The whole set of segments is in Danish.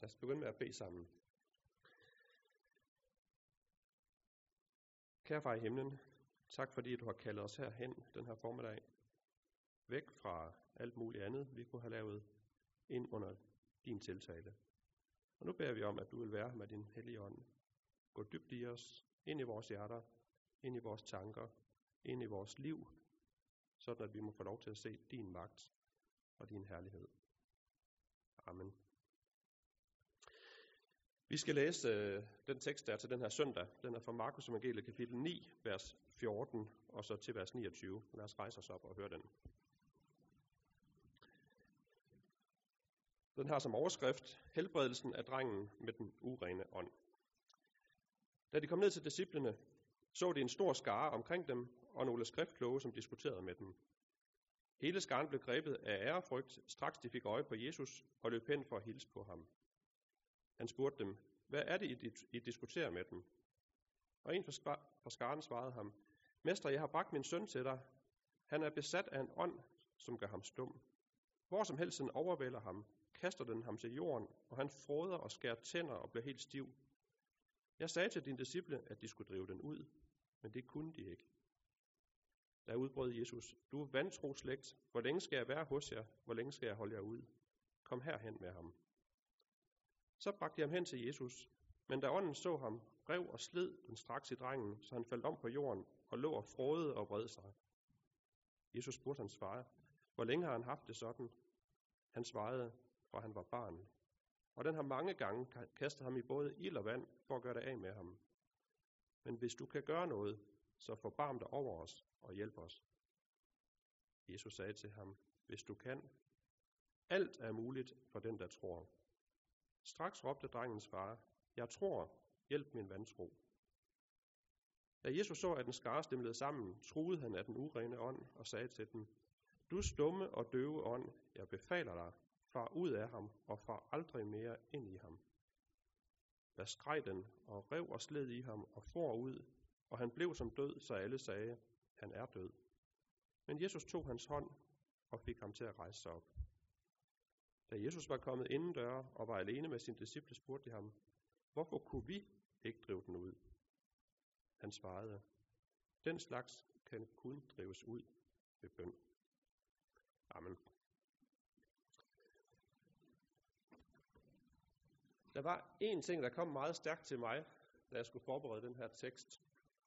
Lad os begynde med at bede sammen. Kære far i himlen, tak fordi du har kaldet os herhen den her formiddag. Væk fra alt muligt andet, vi kunne have lavet ind under din tiltale. Og nu beder vi om, at du vil være med din hellige ånd. Gå dybt i os, ind i vores hjerter, ind i vores tanker, ind i vores liv, sådan at vi må få lov til at se din magt og din herlighed. Amen. Vi skal læse øh, den tekst, der er til den her søndag. Den er fra Markus Evangeliet kapitel 9, vers 14, og så til vers 29. Lad os rejse os op og høre den. Den har som overskrift helbredelsen af drengen med den urene ånd. Da de kom ned til disciplene, så de en stor skare omkring dem og nogle skriftkloge, som diskuterede med dem. Hele skaren blev grebet af ærefrygt, straks de fik øje på Jesus og løb hen for at hilse på ham. Han spurgte dem, hvad er det, I diskuterer med dem? Og en fra skaren svarede ham, Mester, jeg har bragt min søn til dig. Han er besat af en ånd, som gør ham stum. Hvor som helst den overvælder ham, kaster den ham til jorden, og han froder og skærer tænder og bliver helt stiv. Jeg sagde til dine disciple, at de skulle drive den ud, men det kunne de ikke. Der udbrød Jesus, du er vantro slægt, hvor længe skal jeg være hos jer, hvor længe skal jeg holde jer ud? Kom herhen med ham. Så bragte de ham hen til Jesus, men da ånden så ham, rev og sled den straks i drengen, så han faldt om på jorden og lå og frode og vred sig. Jesus spurgte hans far, hvor længe har han haft det sådan? Han svarede, fra han var barn. Og den har mange gange kastet ham i både ild og vand for at gøre det af med ham. Men hvis du kan gøre noget, så forbarm dig over os og hjælp os. Jesus sagde til ham, hvis du kan, alt er muligt for den, der tror. Straks råbte drengens far, jeg tror, hjælp min vantro. Da Jesus så, at den skare stemlede sammen, troede han af den urene ånd og sagde til den, Du stumme og døve ånd, jeg befaler dig, far ud af ham og far aldrig mere ind i ham. Da skreg den og rev og sled i ham og for ud, og han blev som død, så alle sagde, han er død. Men Jesus tog hans hånd og fik ham til at rejse sig op. Da Jesus var kommet inden døre og var alene med sin disciple, spurgte de ham, hvorfor kunne vi ikke drive den ud? Han svarede, den slags kan kun drives ud ved bøn. Amen. Der var en ting, der kom meget stærkt til mig, da jeg skulle forberede den her tekst.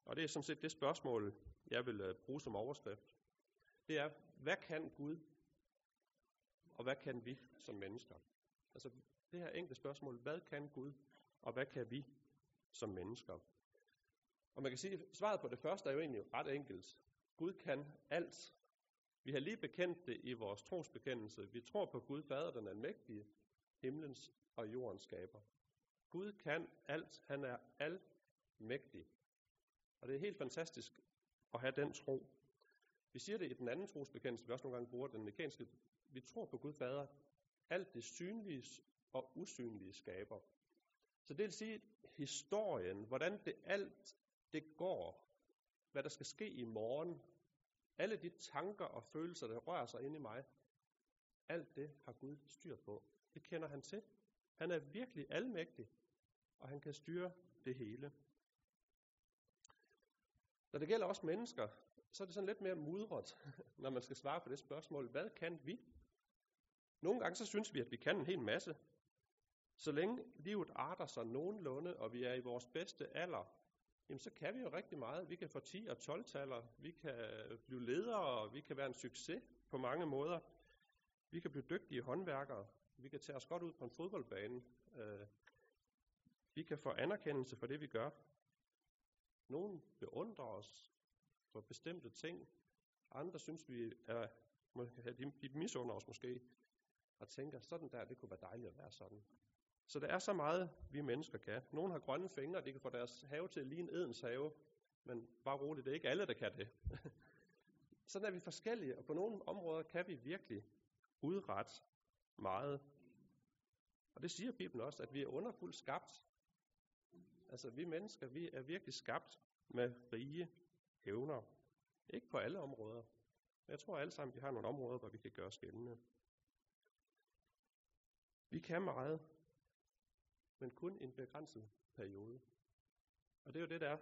Og det er sådan set det spørgsmål, jeg vil øh, bruge som overskrift. Det er, hvad kan Gud, og hvad kan vi som mennesker? Altså det her enkle spørgsmål, hvad kan Gud, og hvad kan vi som mennesker? Og man kan sige, at svaret på det første er jo egentlig ret enkelt. Gud kan alt. Vi har lige bekendt det i vores trosbekendelse. Vi tror på Gud, Fader den almægtige, himlens og jordens skaber. Gud kan alt. Han er almægtig. Og det er helt fantastisk at have den tro. Vi siger det i den anden trosbekendelse, vi også nogle gange bruger den mekanske. Vi tror på Gud Fader, alt det synlige og usynlige skaber. Så det vil sige, historien, hvordan det alt det går, hvad der skal ske i morgen, alle de tanker og følelser, der rører sig ind i mig, alt det har Gud styr på. Det kender han til. Han er virkelig almægtig, og han kan styre det hele. Når det gælder os mennesker, så er det sådan lidt mere mudret, når man skal svare på det spørgsmål, hvad kan vi? Nogle gange så synes vi, at vi kan en hel masse. Så længe livet arter sig nogenlunde, og vi er i vores bedste alder, jamen så kan vi jo rigtig meget. Vi kan få 10 og 12 taller, vi kan blive ledere, vi kan være en succes på mange måder. Vi kan blive dygtige håndværkere, vi kan tage os godt ud på en fodboldbane. Øh, vi kan få anerkendelse for det, vi gør. Nogen beundrer os for bestemte ting. Andre synes, vi er, de misunder os måske, og tænker, sådan der, det kunne være dejligt at være sådan. Så der er så meget, vi mennesker kan. Nogle har grønne fingre, de kan få deres have til at ligne Edens have, men bare roligt, det er ikke alle, der kan det. sådan er vi forskellige, og på nogle områder kan vi virkelig udrette meget. Og det siger Bibelen også, at vi er underfuldt skabt. Altså vi mennesker, vi er virkelig skabt med rige evner. Ikke på alle områder. Men jeg tror alle sammen, vi har nogle områder, hvor vi kan gøre skældende. Vi kan meget. men kun en begrænset periode. Og det er jo det, der er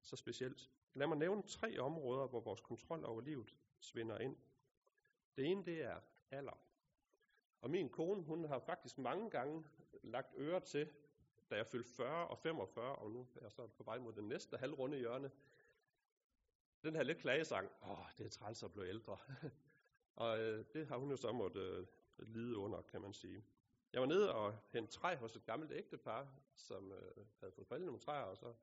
så specielt. Lad mig nævne tre områder, hvor vores kontrol over livet svinder ind. Det ene, det er alder. Og min kone, hun har faktisk mange gange lagt øre til, da jeg fyldte 40 og 45, og nu er jeg så på vej mod den næste halvrunde hjørne, den her lidt klagesang, åh, det er træls at blive ældre. og øh, det har hun jo så måtte øh, lide under, kan man sige. Jeg var nede og hente træ hos et gammelt ægtepar, som øh, havde fået faldet nogle træer, og så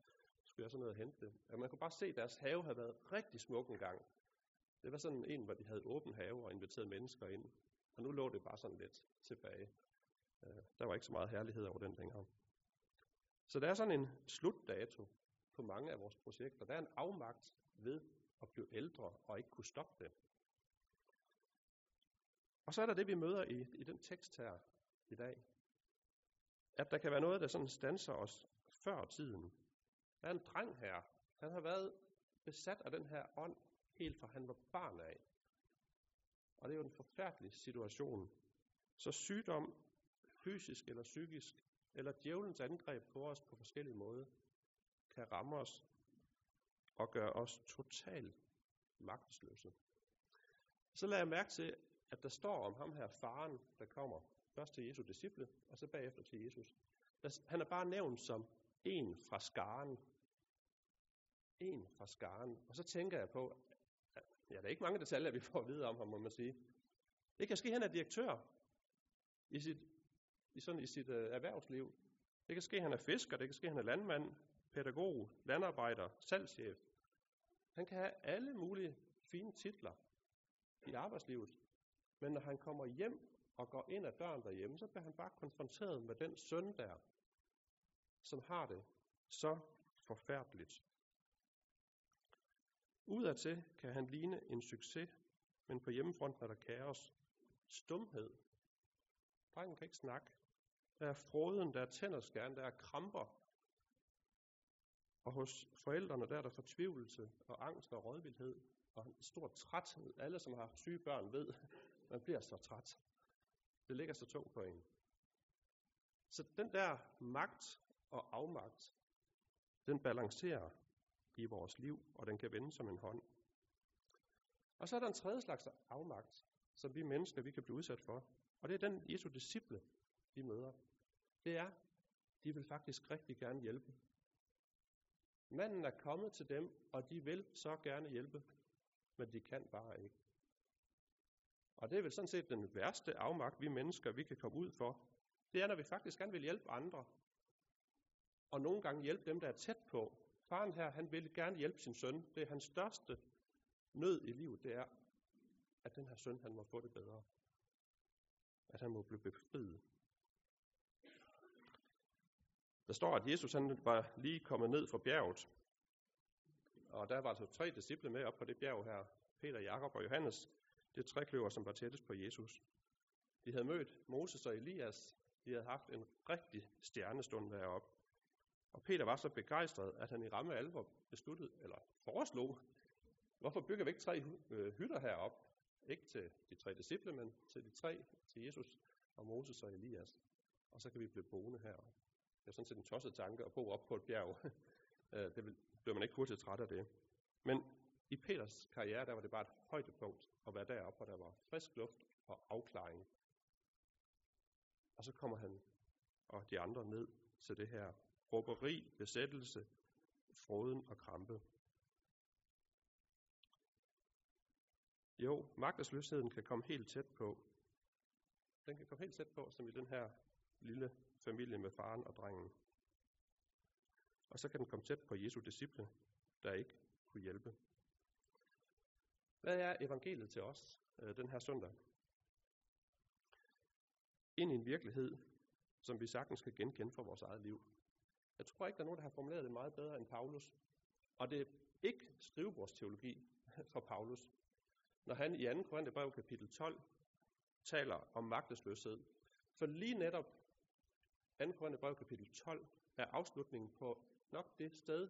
skulle jeg så ned og hente det. Og man kunne bare se, at deres have havde været rigtig smuk en gang. Det var sådan en, hvor de havde åben have og inviteret mennesker ind. Og nu lå det bare sådan lidt tilbage. Øh, der var ikke så meget herlighed over den længere. Så der er sådan en slutdato på mange af vores projekter. Der er en afmagt ved at blive ældre og ikke kunne stoppe det. Og så er der det, vi møder i, i den tekst her i dag. At der kan være noget, der sådan stanser os før tiden. Der er en dreng her. Han har været besat af den her ånd, helt fra han var barn af. Og det er jo en forfærdelig situation. Så sygdom, fysisk eller psykisk, eller djævelens angreb på os på forskellige måder, kan ramme os og gøre os totalt magtesløse. Så lader jeg mærke til, at der står om ham her faren, der kommer først til Jesu disciple, og så bagefter til Jesus. Han er bare nævnt som en fra skaren. En fra skaren. Og så tænker jeg på, at ja, der er ikke mange detaljer, vi får at vide om ham, må man sige. Det kan ske, at han er direktør i sit, i sådan, i sit uh, erhvervsliv. Det kan ske, at han er fisker, det kan ske, at han er landmand, pædagog, landarbejder, salgschef. Han kan have alle mulige fine titler i arbejdslivet. Men når han kommer hjem og går ind ad døren derhjemme, så bliver han bare konfronteret med den søn der, som har det så forfærdeligt. Udadtil kan han ligne en succes, men på hjemmefronten er der kaos, stumhed. Drengen kan ikke snakke. Der er froden, der er tænderskærn, der er kramper. Og hos forældrene der er der fortvivlelse og angst og rådvildhed og en stor træthed. Alle, som har haft syge børn, ved, man bliver så træt. Det ligger så tungt på en. Så den der magt og afmagt, den balancerer i vores liv, og den kan vende som en hånd. Og så er der en tredje slags afmagt, som vi mennesker vi kan blive udsat for. Og det er den Jesu disciple, vi møder. Det er, de vil faktisk rigtig gerne hjælpe. Manden er kommet til dem, og de vil så gerne hjælpe, men de kan bare ikke. Og det er vel sådan set den værste afmagt, vi mennesker vi kan komme ud for. Det er, når vi faktisk gerne vil hjælpe andre. Og nogle gange hjælpe dem, der er tæt på. Faren her, han vil gerne hjælpe sin søn. Det er hans største nød i livet, det er, at den her søn, han må få det bedre. At han må blive befriet. Der står, at Jesus han var lige kommet ned fra bjerget. Og der var altså tre disciple med op på det bjerg her. Peter, Jakob og Johannes. Det trækløver, som var tættest på Jesus. De havde mødt Moses og Elias. De havde haft en rigtig stjernestund deroppe. Og Peter var så begejstret, at han i ramme alvor besluttede, eller foreslog, hvorfor bygger vi ikke tre øh, hytter herop? Ikke til de tre disciple, men til de tre, til Jesus og Moses og Elias. Og så kan vi blive boende heroppe. Det er sådan set en tosset tanke at bo op på et bjerg. Øh, det bliver man ikke hurtigt træt af det. Men i Peters karriere, der var det bare et højdepunkt at være deroppe, hvor der var frisk luft og afklaring. Og så kommer han og de andre ned til det her råberi, besættelse, froden og krampe. Jo, magtesløsheden kan komme helt tæt på. Den kan komme helt tæt på, som i den her lille familie med faren og drengen. Og så kan den komme tæt på Jesu disciple, der ikke kunne hjælpe. Hvad er evangeliet til os øh, den her søndag? Ind i en virkelighed, som vi sagtens kan genkende fra vores eget liv. Jeg tror ikke, der er nogen, der har formuleret det meget bedre end Paulus. Og det er ikke skrivebordsteologi fra Paulus. Når han i 2. Korintherbrev kapitel 12 taler om magtesløshed. For lige netop 2. Korintherbrev kapitel 12 er afslutningen på nok det sted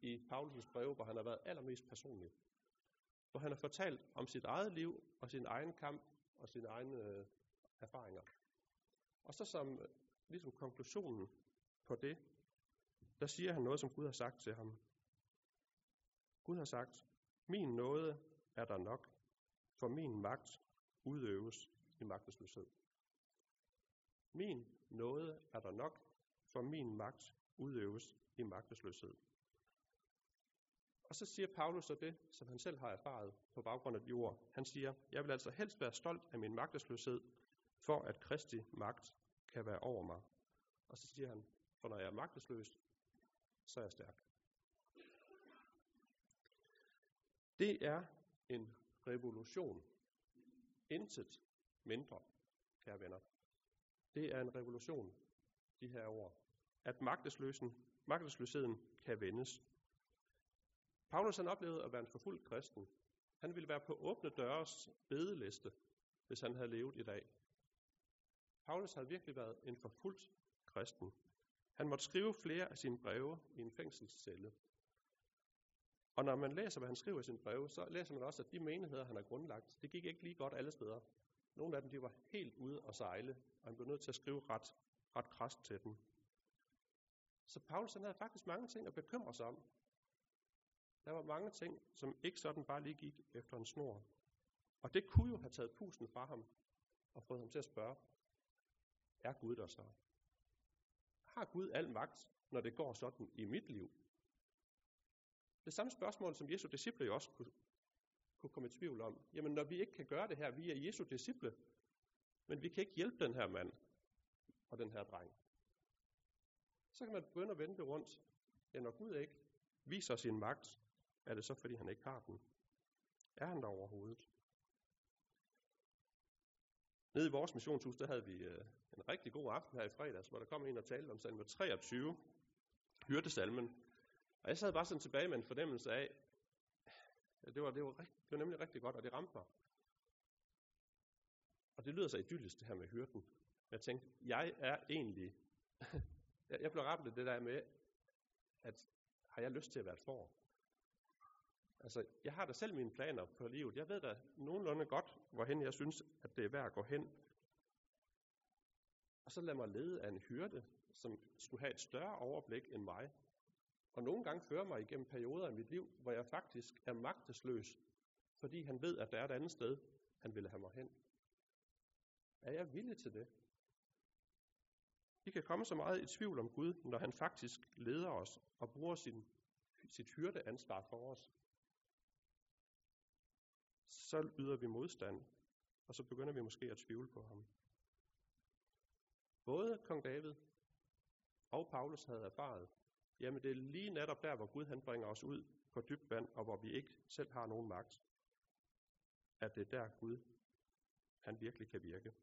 i Paulus' breve, hvor han har været allermest personlig. Hvor han har fortalt om sit eget liv og sin egen kamp og sine egne øh, erfaringer. Og så som øh, ligesom konklusionen på det, der siger han noget, som Gud har sagt til ham. Gud har sagt, min nåde er der nok, for min magt udøves i magtesløshed. Min nåde er der nok, for min magt udøves i magtesløshed. Og så siger Paulus så det, som han selv har erfaret på baggrund af de ord. Han siger, jeg vil altså helst være stolt af min magtesløshed, for at Kristi magt kan være over mig. Og så siger han, for når jeg er magtesløs, så er jeg stærk. Det er en revolution. Intet mindre, kære venner. Det er en revolution, de her ord. At magtesløsen, magtesløsheden kan vendes. Paulus han oplevede at være en forfulgt kristen. Han ville være på åbne døres bedeliste, hvis han havde levet i dag. Paulus havde virkelig været en forfulgt kristen. Han måtte skrive flere af sine breve i en fængselscelle. Og når man læser, hvad han skriver i sine breve, så læser man også, at de menigheder, han har grundlagt, det gik ikke lige godt alle steder. Nogle af dem de var helt ude at sejle, og han blev nødt til at skrive ret, ret krast til dem. Så Paulus han havde faktisk mange ting at bekymre sig om. Der var mange ting, som ikke sådan bare lige gik efter en snor. Og det kunne jo have taget pusten fra ham og fået ham til at spørge, er Gud der så? Har Gud al magt, når det går sådan i mit liv? Det samme spørgsmål, som Jesu disciple jo også kunne, kunne komme i tvivl om. Jamen, når vi ikke kan gøre det her, vi er Jesu disciple, men vi kan ikke hjælpe den her mand og den her dreng. Så kan man begynde at vende det rundt. Ja, når Gud ikke viser sin magt, er det så, fordi han ikke har den? Er han der overhovedet? Nede i vores missionshus, der havde vi øh, en rigtig god aften her i fredags, hvor der kom en og talte om salme 23, hyrdesalmen. Og jeg sad bare sådan tilbage med en fornemmelse af, at det var, det var, det var nemlig rigtig godt, og det ramte mig. Og det lyder så idyllisk, det her med hyrden. Jeg tænkte, jeg er egentlig... jeg blev ramt det der med, at har jeg lyst til at være et får? Altså, jeg har da selv mine planer på livet. Jeg ved da nogenlunde godt, hvorhen jeg synes, at det er værd at gå hen. Og så lad mig lede af en hyrde, som skulle have et større overblik end mig. Og nogle gange fører mig igennem perioder i mit liv, hvor jeg faktisk er magtesløs, fordi han ved, at der er et andet sted, han ville have mig hen. Er jeg villig til det? Vi kan komme så meget i tvivl om Gud, når han faktisk leder os og bruger sin, sit hyrdeansvar for os så yder vi modstand, og så begynder vi måske at tvivle på ham. Både kong David og Paulus havde erfaret, jamen det er lige netop der, hvor Gud han bringer os ud på dybt vand, og hvor vi ikke selv har nogen magt, at det er der Gud, han virkelig kan virke.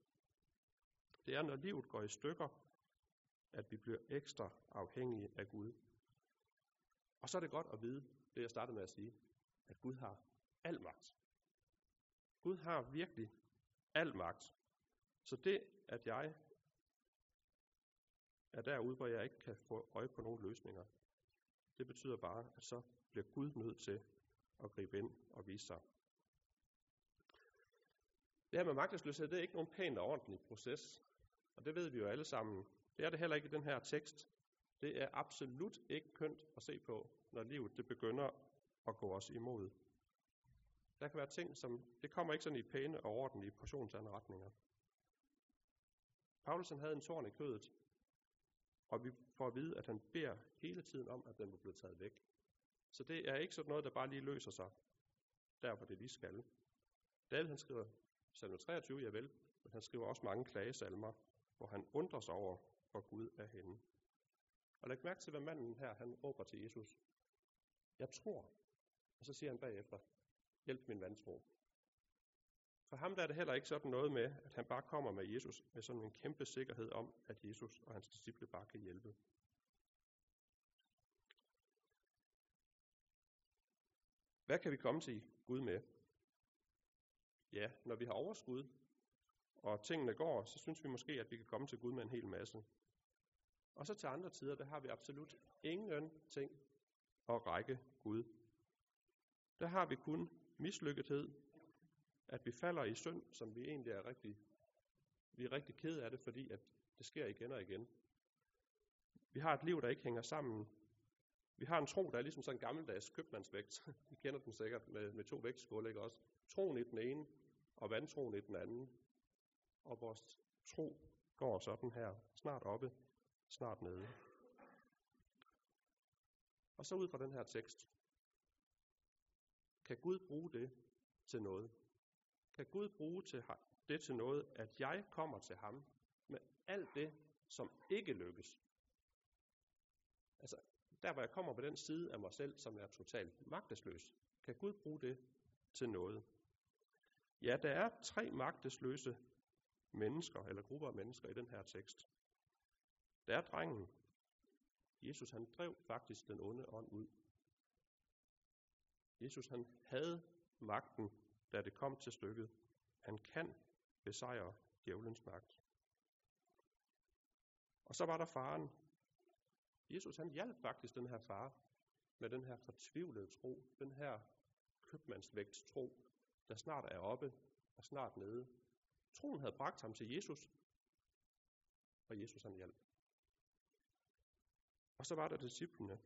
Det er, når livet går i stykker, at vi bliver ekstra afhængige af Gud. Og så er det godt at vide, det jeg startede med at sige, at Gud har al magt. Gud har virkelig al magt. Så det, at jeg er derude, hvor jeg ikke kan få øje på nogle løsninger, det betyder bare, at så bliver Gud nødt til at gribe ind og vise sig. Det her med magtesløshed, det er ikke nogen pæn og ordentlig proces. Og det ved vi jo alle sammen. Det er det heller ikke i den her tekst. Det er absolut ikke kønt at se på, når livet det begynder at gå os imod. Der kan være ting, som det kommer ikke sådan i pæne og ordentlige portionsanretninger. Paulus havde en tårn i kødet, og vi får at vide, at han beder hele tiden om, at den må blive taget væk. Så det er ikke sådan noget, der bare lige løser sig, der hvor det lige skal. David han skriver salme 23, ja vel, men han skriver også mange klagesalmer, hvor han undrer sig over, hvor Gud er henne. Og læg mærke til, hvad manden her, han råber til Jesus. Jeg tror. Og så siger han bagefter, hjælp min vantro. For ham der er det heller ikke sådan noget med, at han bare kommer med Jesus med sådan en kæmpe sikkerhed om, at Jesus og hans disciple bare kan hjælpe. Hvad kan vi komme til Gud med? Ja, når vi har overskud, og tingene går, så synes vi måske, at vi kan komme til Gud med en hel masse. Og så til andre tider, der har vi absolut ingen ting at række Gud. Der har vi kun mislykkethed, at vi falder i synd, som vi egentlig er rigtig, vi er rigtig ked af det, fordi at Det sker igen og igen. Vi har et liv, der ikke hænger sammen. Vi har en tro, der er ligesom sådan en gammeldags købmandsvægt. Vi kender den sikkert med, med to vægtskåle, ikke også? Troen i den ene, og vandtroen i den anden. Og vores tro går sådan her, snart oppe, snart nede. Og så ud fra den her tekst. Kan Gud bruge det til noget? Kan Gud bruge til det til noget, at jeg kommer til ham med alt det, som ikke lykkes? Altså, der hvor jeg kommer på den side af mig selv, som er totalt magtesløs, kan Gud bruge det til noget? Ja, der er tre magtesløse mennesker, eller grupper af mennesker i den her tekst. Der er drengen. Jesus han drev faktisk den onde ånd ud. Jesus han havde magten, da det kom til stykket. Han kan besejre djævelens magt. Og så var der faren. Jesus han hjalp faktisk den her far med den her fortvivlede tro, den her købmandsvægt tro, der snart er oppe og snart nede. Troen havde bragt ham til Jesus, og Jesus han hjalp. Og så var der disciplene,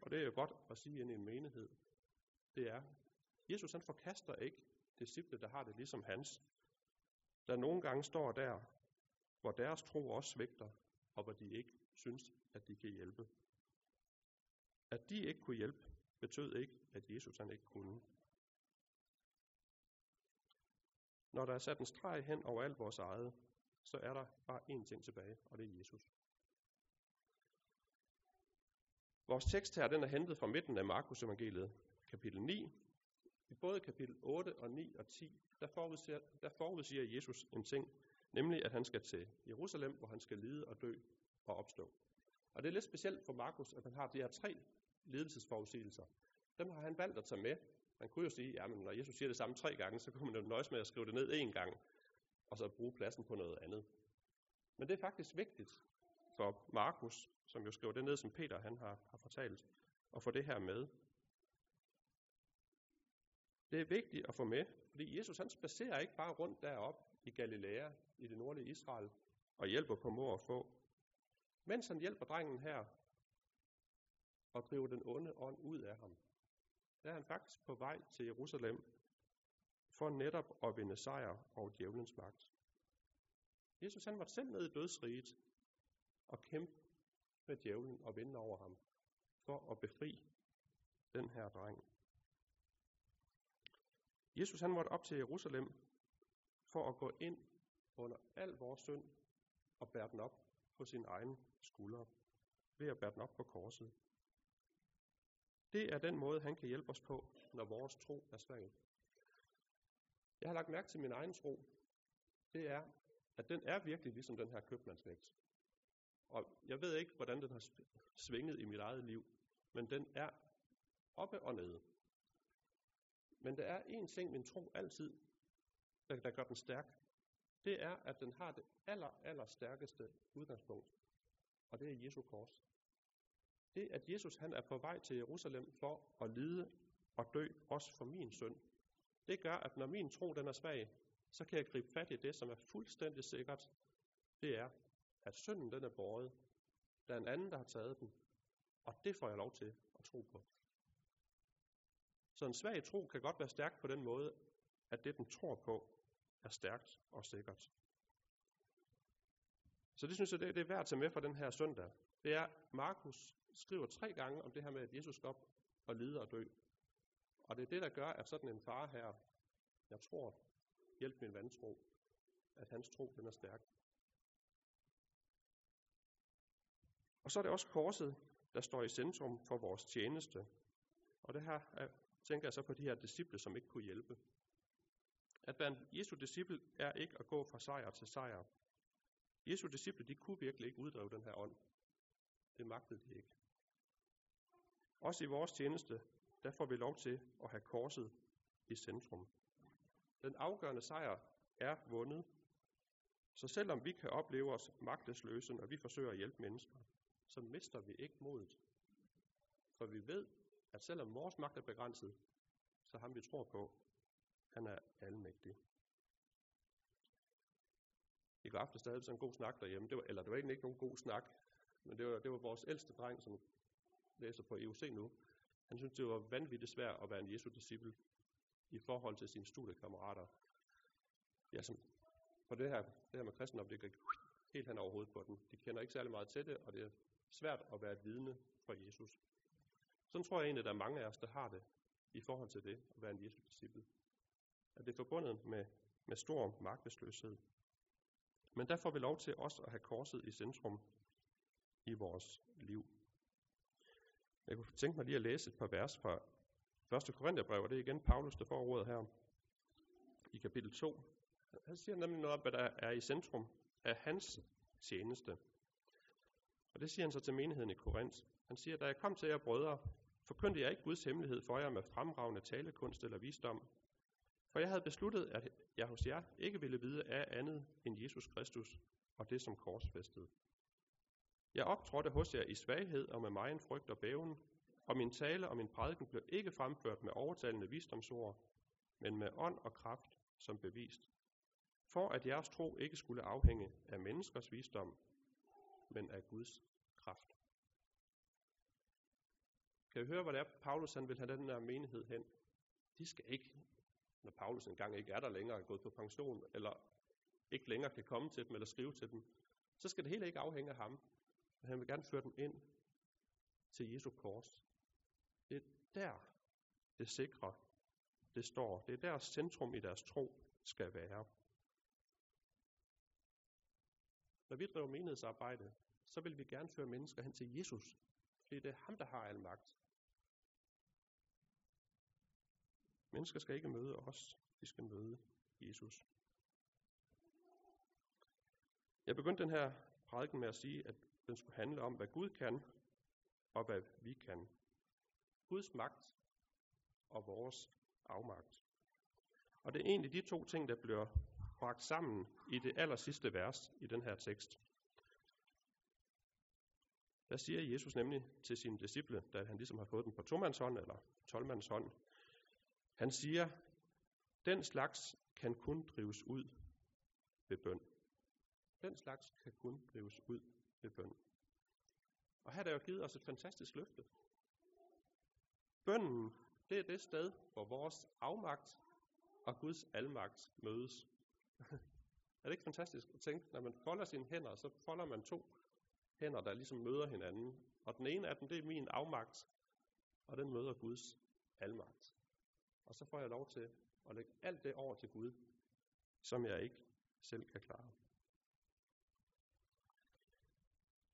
og det er jo godt at sige ind i en menighed, det er, Jesus han forkaster ikke disciple, der har det ligesom hans, der nogle gange står der, hvor deres tro også svigter, og hvor de ikke synes, at de kan hjælpe. At de ikke kunne hjælpe, betød ikke, at Jesus han ikke kunne. Når der er sat en streg hen over alt vores eget, så er der bare én ting tilbage, og det er Jesus. Vores tekst her, den er hentet fra midten af Markus evangeliet, kapitel 9. I både kapitel 8 og 9 og 10, der forudsiger, der forudsiger Jesus en ting, nemlig at han skal til Jerusalem, hvor han skal lide og dø og opstå. Og det er lidt specielt for Markus, at han har de her tre ledelsesforudsigelser. Dem har han valgt at tage med. Man kunne jo sige, at når Jesus siger det samme tre gange, så kunne man jo nøjes med at skrive det ned én gang, og så bruge pladsen på noget andet. Men det er faktisk vigtigt for Markus, som jo skriver det ned, som Peter han har, har fortalt, at få det her med. Det er vigtigt at få med, fordi Jesus han spacerer ikke bare rundt derop i Galilea, i det nordlige Israel, og hjælper på mor og få. Mens han hjælper drengen her, og driver den onde ånd ud af ham, der er han faktisk på vej til Jerusalem, for netop at vinde sejr over djævelens magt. Jesus han var selv med i dødsriget, og kæmpe med djævlen og vinde over ham, for at befri den her dreng. Jesus han måtte op til Jerusalem for at gå ind under al vores synd og bære den op på sin egen skuldre, ved at bære den op på korset. Det er den måde, han kan hjælpe os på, når vores tro er svag. Jeg har lagt mærke til min egen tro. Det er, at den er virkelig ligesom den her købmandsvægt. Og jeg ved ikke, hvordan den har svinget i mit eget liv, men den er oppe og nede. Men der er én ting, min tro altid, der, der gør den stærk. Det er, at den har det aller, aller stærkeste udgangspunkt. Og det er Jesu kors. Det, at Jesus han er på vej til Jerusalem for at lide og dø, også for min synd, det gør, at når min tro den er svag, så kan jeg gribe fat i det, som er fuldstændig sikkert. Det er, at synden den er båret. Der er en anden, der har taget den. Og det får jeg lov til at tro på. Så en svag tro kan godt være stærk på den måde, at det, den tror på, er stærkt og sikkert. Så det synes jeg, det er værd at tage med fra den her søndag. Det er, Markus skriver tre gange om det her med, at Jesus skal op og lide og dø. Og det er det, der gør, at sådan en far her, jeg tror, hjælp min vantro, at hans tro den er stærk. Og så er det også korset, der står i centrum for vores tjeneste. Og det her er, tænker jeg så på de her disciple, som ikke kunne hjælpe. At være en Jesu disciple er ikke at gå fra sejr til sejr. Jesu disciple, de kunne virkelig ikke uddrive den her ånd. Det magtede de ikke. Også i vores tjeneste, der får vi lov til at have korset i centrum. Den afgørende sejr er vundet. Så selvom vi kan opleve os magtesløse, når vi forsøger at hjælpe mennesker, så mister vi ikke modet. For vi ved, at selvom vores magt er begrænset, så ham vi tror på, han er almægtig. I går aftes havde vi sådan en god snak derhjemme. Det var, eller det var egentlig ikke nogen god snak, men det var, det var vores ældste dreng, som læser på EUC nu. Han syntes, det var vanvittigt svært at være en Jesu disciple i forhold til sine studiekammerater. Ja, som, på det her, det her med kristendom, det går helt hen over hovedet på den. De kender ikke særlig meget til det, og det er svært at være et vidne for Jesus. Sådan tror jeg egentlig, at der er mange af os, der har det i forhold til det at være en Jesu disciple. At det er forbundet med, med stor magtesløshed. Men der får vi lov til også at have korset i centrum i vores liv. Jeg kunne tænke mig lige at læse et par vers fra 1. Korintherbrev, og det er igen Paulus, der får ordet her i kapitel 2. Han siger nemlig noget om, hvad der er i centrum af hans tjeneste. Og det siger han så til menigheden i Korinth. Han siger, da jeg kom til jer brødre, forkyndte jeg ikke Guds hemmelighed for jer med fremragende talekunst eller visdom. For jeg havde besluttet, at jeg hos jer ikke ville vide af andet end Jesus Kristus og det som korsfæstet. Jeg optrådte hos jer i svaghed og med megen frygt og bæven, og min tale og min prædiken blev ikke fremført med overtalende visdomsord, men med ånd og kraft som bevist, for at jeres tro ikke skulle afhænge af menneskers visdom, men af Guds kraft. Skal I høre, hvad det er, Paulus han vil have den der menighed hen? De skal ikke, når Paulus engang ikke er der længere, er gået på pension, eller ikke længere kan komme til dem eller skrive til dem, så skal det hele ikke afhænge af ham. Men han vil gerne føre dem ind til Jesu kors. Det er der, det sikre, det står. Det er der centrum i deres tro skal være. Når vi driver menighedsarbejde, så vil vi gerne føre mennesker hen til Jesus. Fordi det er ham, der har al magt. Mennesker skal ikke møde os, de skal møde Jesus. Jeg begyndte den her prædiken med at sige, at den skulle handle om, hvad Gud kan, og hvad vi kan. Guds magt og vores afmagt. Og det er egentlig de to ting, der bliver bragt sammen i det aller sidste vers i den her tekst. Der siger Jesus nemlig til sine disciple, da han ligesom har fået den på tomandshånd eller tolvmandshånd, han siger, den slags kan kun drives ud ved bøn. Den slags kan kun drives ud ved bøn. Og her er der jo givet os et fantastisk løfte. Bønnen, det er det sted, hvor vores afmagt og Guds almagt mødes. er det ikke fantastisk at tænke, når man folder sine hænder, så folder man to hænder, der ligesom møder hinanden. Og den ene af dem, det er min afmagt, og den møder Guds almagt. Og så får jeg lov til at lægge alt det over til Gud, som jeg ikke selv kan klare.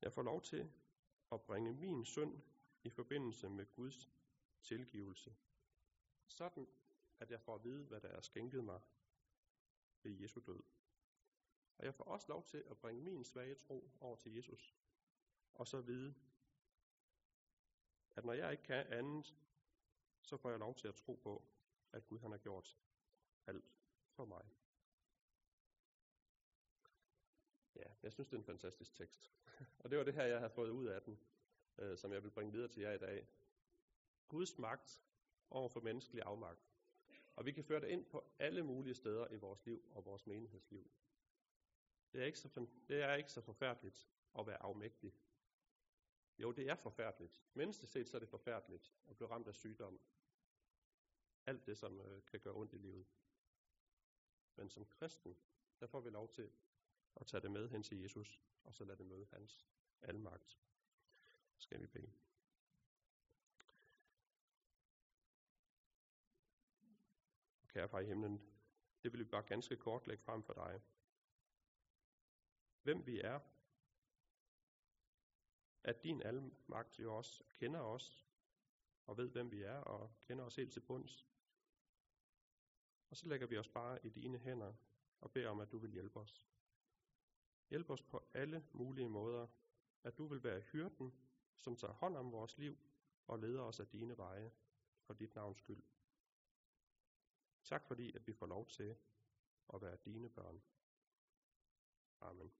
Jeg får lov til at bringe min synd i forbindelse med Guds tilgivelse. Sådan, at jeg får at vide, hvad der er skænket mig ved Jesu død. Og jeg får også lov til at bringe min svage tro over til Jesus. Og så vide, at når jeg ikke kan andet, så får jeg lov til at tro på, at Gud han har gjort alt for mig. Ja, jeg synes, det er en fantastisk tekst. Og det var det her, jeg har fået ud af den, øh, som jeg vil bringe videre til jer i dag. Guds magt over for menneskelig afmagt. Og vi kan føre det ind på alle mulige steder i vores liv og vores menighedsliv. Det er ikke så, det er ikke så forfærdeligt at være afmægtig. Jo, det er forfærdeligt. Menneskeligt set så er det forfærdeligt at blive ramt af sygdom. Alt det, som øh, kan gøre ondt i livet. Men som kristen, der får vi lov til at tage det med hen til Jesus, og så lade det møde hans almagt. Skal vi bede. Kære far i himlen, det vil vi bare ganske kort lægge frem for dig. Hvem vi er, at din almagt jo også kender os, og ved, hvem vi er, og kender os helt til bunds. Og så lægger vi os bare i dine hænder og beder om, at du vil hjælpe os. Hjælp os på alle mulige måder, at du vil være hyrden, som tager hånd om vores liv og leder os af dine veje for dit navns skyld. Tak fordi, at vi får lov til at være dine børn. Amen.